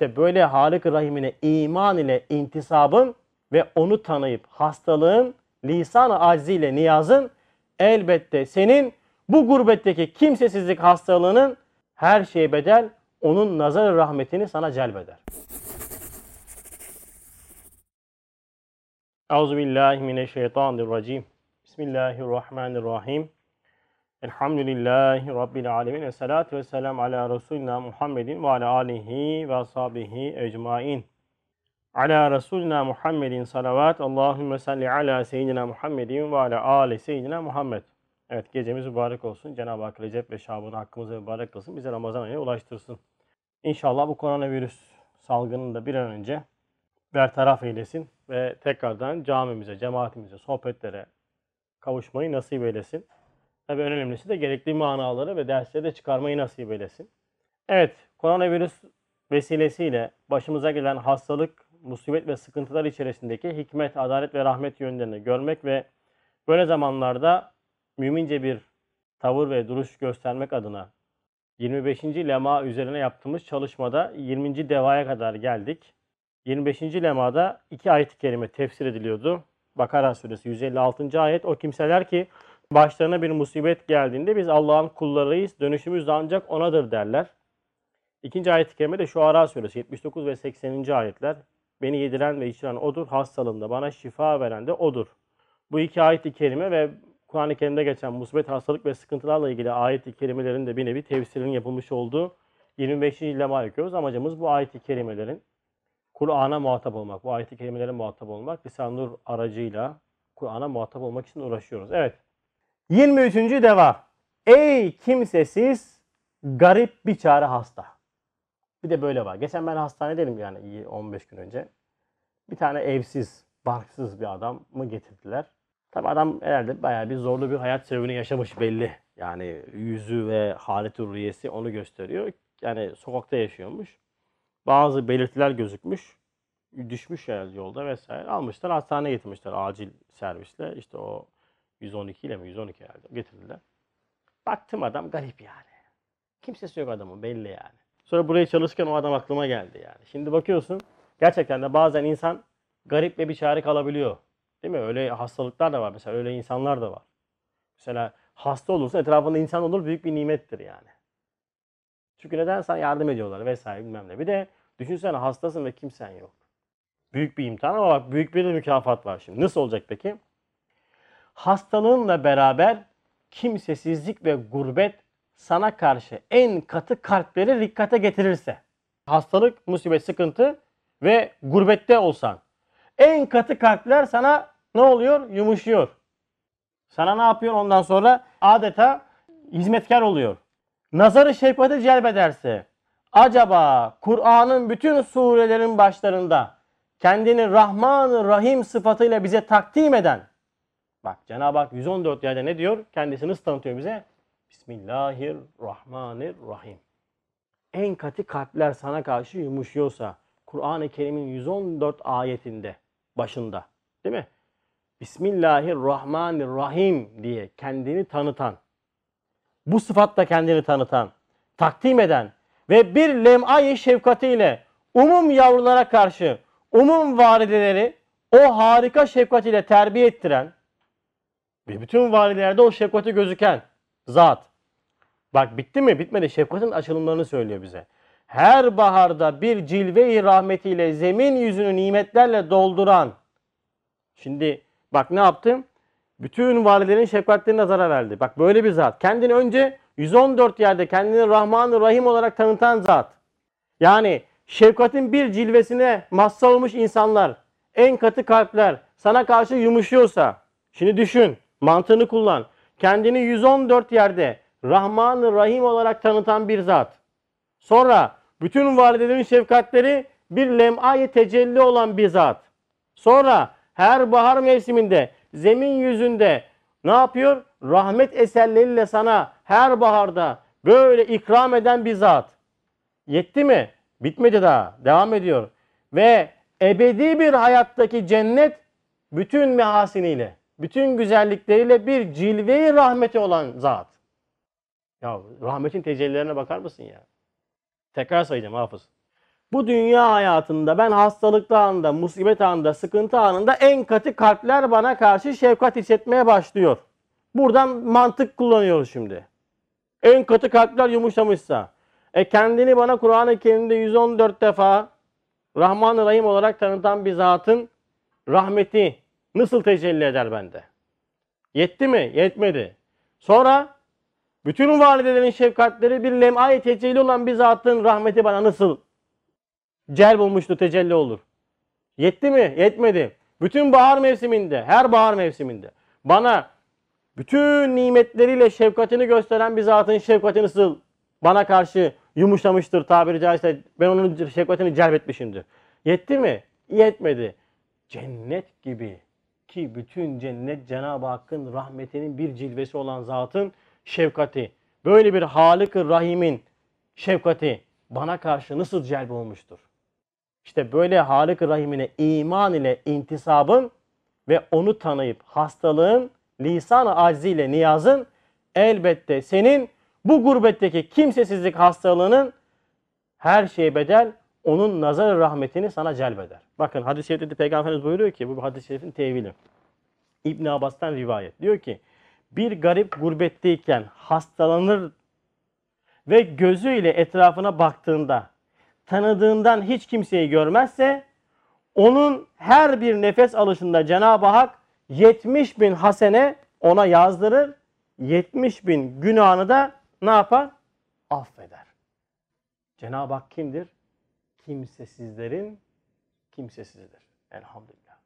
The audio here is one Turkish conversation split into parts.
İşte böyle Halik Rahim'ine iman ile intisabın ve onu tanıyıp hastalığın lisan-ı aciziyle niyazın elbette senin bu gurbetteki kimsesizlik hastalığının her şeye bedel onun nazar rahmetini sana celbeder. Euzubillahimineşşeytanirracim. Bismillahirrahmanirrahim. Elhamdülillahi Rabbil alemin. Ve salatu ve selam ala Resulina Muhammedin ve ala alihi ve ashabihi ecmain. Ala Resulina Muhammedin salavat. Allahümme salli ala seyyidina Muhammedin ve ala ali seyyidina Muhammed. Evet gecemiz mübarek olsun. Cenab-ı Hak Recep ve Şaban'ı hakkımızı mübarek kılsın. Bize Ramazan ayına ulaştırsın. İnşallah bu koronavirüs salgının da bir an önce bertaraf eylesin ve tekrardan camimize, cemaatimize, sohbetlere kavuşmayı nasip eylesin. Tabii en önemlisi de gerekli manaları ve dersleri de çıkarmayı nasip eylesin. Evet, koronavirüs vesilesiyle başımıza gelen hastalık, musibet ve sıkıntılar içerisindeki hikmet, adalet ve rahmet yönlerini görmek ve böyle zamanlarda mümince bir tavır ve duruş göstermek adına 25. lema üzerine yaptığımız çalışmada 20. devaya kadar geldik. 25. lemada iki ayet-i kerime tefsir ediliyordu. Bakara suresi 156. ayet o kimseler ki başlarına bir musibet geldiğinde biz Allah'ın kullarıyız, dönüşümüz ancak onadır derler. İkinci ayet-i kerime de şu Ara suresi 79 ve 80. ayetler. Beni yediren ve içiren odur, hastalığımda bana şifa veren de odur. Bu iki ayet-i kerime ve Kur'an-ı Kerim'de geçen musibet, hastalık ve sıkıntılarla ilgili ayet-i kerimelerin de bir nevi tefsirinin yapılmış olduğu 25. lema okuyoruz. Amacımız bu ayet-i kerimelerin Kur'an'a muhatap olmak, bu ayet-i kerimelerin muhatap olmak, Lisan Nur aracıyla Kur'an'a muhatap olmak için uğraşıyoruz. Evet. 23. deva. Ey kimsesiz, garip bir çare hasta. Bir de böyle var. Geçen ben hastanedeydim yani 15 gün önce. Bir tane evsiz, barksız bir adam mı getirdiler. Tabi adam herhalde bayağı bir zorlu bir hayat serüveni yaşamış belli. Yani yüzü ve halet rüyesi onu gösteriyor. Yani sokakta yaşıyormuş. Bazı belirtiler gözükmüş. Düşmüş herhalde yolda vesaire. Almışlar hastaneye getirmişler acil servisle. İşte o 112 ile mi 112 herhalde getirdiler. Baktım adam garip yani. Kimsesi yok adamın belli yani. Sonra buraya çalışırken o adam aklıma geldi yani. Şimdi bakıyorsun gerçekten de bazen insan garip ve bir çare kalabiliyor. Değil mi? Öyle hastalıklar da var mesela. Öyle insanlar da var. Mesela hasta olursa etrafında insan olur büyük bir nimettir yani. Çünkü neden sana yardım ediyorlar vesaire bilmem ne. Bir de düşünsene hastasın ve kimsen yok. Büyük bir imtihan ama bak büyük bir de mükafat var şimdi. Nasıl olacak peki? Hastalığınla beraber kimsesizlik ve gurbet sana karşı en katı kalpleri dikkate getirirse. Hastalık, musibet, sıkıntı ve gurbette olsan. En katı kalpler sana ne oluyor? Yumuşuyor. Sana ne yapıyor ondan sonra? Adeta hizmetkar oluyor. Nazarı şefkati celbederse acaba Kur'an'ın bütün surelerin başlarında kendini Rahman Rahim sıfatıyla bize takdim eden bak Cenab-ı Hak 114 yerde ne diyor? Kendisini nasıl tanıtıyor bize? Bismillahirrahmanirrahim. En katı kalpler sana karşı yumuşuyorsa Kur'an-ı Kerim'in 114 ayetinde başında değil mi? Bismillahirrahmanirrahim diye kendini tanıtan, bu sıfatla kendini tanıtan, takdim eden ve bir lem'ayı şefkatiyle umum yavrulara karşı umum varideleri o harika şefkat ile terbiye ettiren ve bütün valilerde o şefkati gözüken zat. Bak bitti mi? Bitmedi. Şefkatin açılımlarını söylüyor bize. Her baharda bir cilve-i rahmetiyle zemin yüzünü nimetlerle dolduran. Şimdi bak ne yaptım? Bütün valilerin şefkatlerine nazara verdi. Bak böyle bir zat. Kendini önce 114 yerde kendini Rahman-ı Rahim olarak tanıtan zat. Yani şefkatin bir cilvesine mazhar olmuş insanlar, en katı kalpler sana karşı yumuşuyorsa, şimdi düşün, mantığını kullan. Kendini 114 yerde Rahman-ı Rahim olarak tanıtan bir zat. Sonra bütün validelerin şefkatleri bir lem'ayı tecelli olan bir zat. Sonra her bahar mevsiminde zemin yüzünde ne yapıyor? Rahmet eserleriyle sana her baharda böyle ikram eden bir zat. Yetti mi? Bitmedi daha. Devam ediyor. Ve ebedi bir hayattaki cennet bütün mehasiniyle, bütün güzellikleriyle bir cilve-i rahmeti olan zat. Ya rahmetin tecellilerine bakar mısın ya? Tekrar sayacağım hafız. Bu dünya hayatında ben hastalıkta anında, musibet anında, sıkıntı anında en katı kalpler bana karşı şefkat hissetmeye başlıyor. Buradan mantık kullanıyoruz şimdi. En katı kalpler yumuşamışsa. E kendini bana Kur'an-ı Kerim'de 114 defa Rahman-ı Rahim olarak tanıtan bir zatın rahmeti nasıl tecelli eder bende? Yetti mi? Yetmedi. Sonra bütün validelerin şefkatleri bir lem'ay tecelli olan bir zatın rahmeti bana nasıl celb olmuştu, tecelli olur? Yetti mi? Yetmedi. Bütün bahar mevsiminde, her bahar mevsiminde bana bütün nimetleriyle şefkatini gösteren bir zatın şefkati nasıl bana karşı yumuşamıştır tabiri caizse ben onun şefkatini celbetmişimdir. Yetti mi? Yetmedi. Cennet gibi ki bütün cennet Cenab-ı Hakk'ın rahmetinin bir cilvesi olan zatın şefkati. Böyle bir Halık-ı Rahim'in şefkati bana karşı nasıl celb olmuştur? İşte böyle Halık-ı Rahim'ine iman ile intisabın ve onu tanıyıp hastalığın lisan-ı aciziyle niyazın elbette senin bu gurbetteki kimsesizlik hastalığının her şeye bedel onun nazar rahmetini sana celbeder. Bakın hadis-i şerifte de Peygamberimiz buyuruyor ki bu hadis-i şerifin tevili. İbn Abbas'tan rivayet. Diyor ki bir garip gurbetteyken hastalanır ve gözüyle etrafına baktığında tanıdığından hiç kimseyi görmezse onun her bir nefes alışında Cenab-ı Hak 70 bin hasene ona yazdırır. 70 bin günahını da ne yapar? Affeder. Cenab-ı Hak kimdir? Kimsesizlerin kimsesizidir. Elhamdülillah.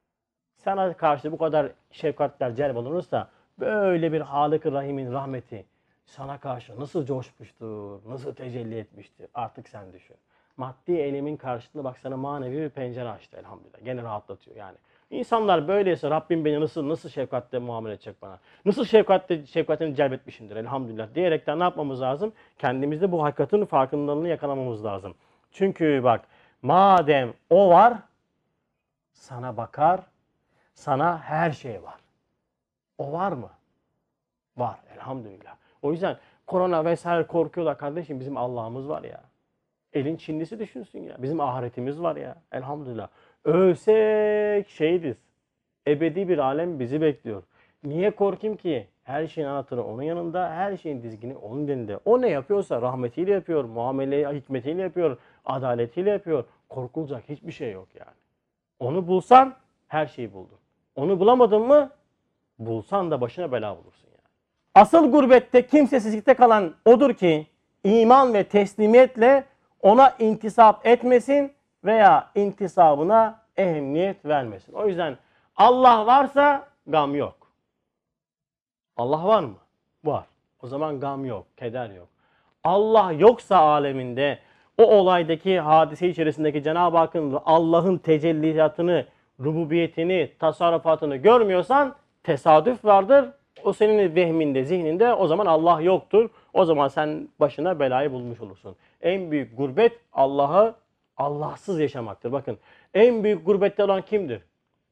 Sana karşı bu kadar şefkatler celbolunursa böyle bir Halık-ı Rahim'in rahmeti sana karşı nasıl coşmuştur, nasıl tecelli etmiştir artık sen düşün. Maddi elimin karşılığında bak sana manevi bir pencere açtı elhamdülillah. Gene rahatlatıyor yani. İnsanlar böyleyse Rabbim beni nasıl nasıl şefkatle muamele edecek bana? Nasıl şefkatle şefkatini celbetmişimdir elhamdülillah diyerekten ne yapmamız lazım? Kendimizde bu hakikatin farkındalığını yakalamamız lazım. Çünkü bak madem o var sana bakar, sana her şey var. O var mı? Var elhamdülillah. O yüzden korona vesaire korkuyorlar kardeşim bizim Allah'ımız var ya. Elin Çinlisi düşünsün ya. Bizim ahiretimiz var ya. Elhamdülillah. Ölsek şehidiz. Ebedi bir alem bizi bekliyor. Niye korkayım ki? Her şeyin anahtarı onun yanında, her şeyin dizgini onun elinde. O ne yapıyorsa rahmetiyle yapıyor, muameleyi hikmetiyle yapıyor, adaletiyle yapıyor. Korkulacak hiçbir şey yok yani. Onu bulsan her şeyi buldun. Onu bulamadın mı bulsan da başına bela bulursun yani. Asıl gurbette kimsesizlikte kalan odur ki iman ve teslimiyetle ona intisap etmesin veya intisabına ehemmiyet vermesin. O yüzden Allah varsa gam yok. Allah var mı? Var. O zaman gam yok, keder yok. Allah yoksa aleminde o olaydaki hadise içerisindeki Cenab-ı Hakk'ın Allah'ın tecelliyatını, rububiyetini, tasarrufatını görmüyorsan tesadüf vardır. O senin vehminde, zihninde o zaman Allah yoktur. O zaman sen başına belayı bulmuş olursun. En büyük gurbet Allah'ı Allahsız yaşamaktır. Bakın en büyük gurbette olan kimdir?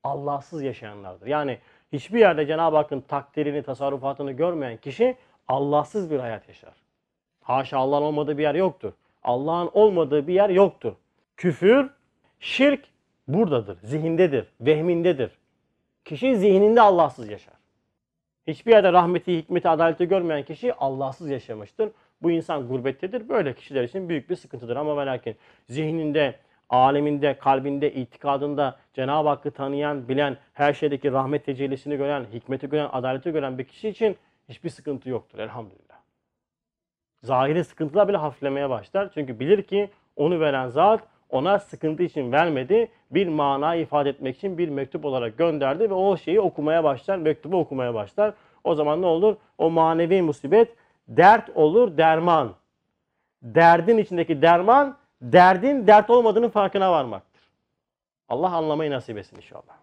Allahsız yaşayanlardır. Yani hiçbir yerde Cenab-ı Hakk'ın takdirini, tasarrufatını görmeyen kişi Allahsız bir hayat yaşar. Haşa Allah'ın olmadığı bir yer yoktur. Allah'ın olmadığı bir yer yoktur. Küfür, şirk buradadır, zihindedir, vehmindedir. Kişi zihninde Allahsız yaşar. Hiçbir yerde rahmeti, hikmeti, adaleti görmeyen kişi Allahsız yaşamıştır. Bu insan gurbettedir. Böyle kişiler için büyük bir sıkıntıdır. Ama ve lakin zihninde, aleminde, kalbinde, itikadında Cenab-ı Hakk'ı tanıyan, bilen, her şeydeki rahmet tecellisini gören, hikmeti gören, adaleti gören bir kişi için hiçbir sıkıntı yoktur elhamdülillah. Zahiri sıkıntılar bile hafiflemeye başlar. Çünkü bilir ki onu veren zat ona sıkıntı için vermedi. Bir mana ifade etmek için bir mektup olarak gönderdi ve o şeyi okumaya başlar, mektubu okumaya başlar. O zaman ne olur? O manevi musibet dert olur, derman. Derdin içindeki derman, derdin dert olmadığının farkına varmaktır. Allah anlamayı nasip etsin inşallah.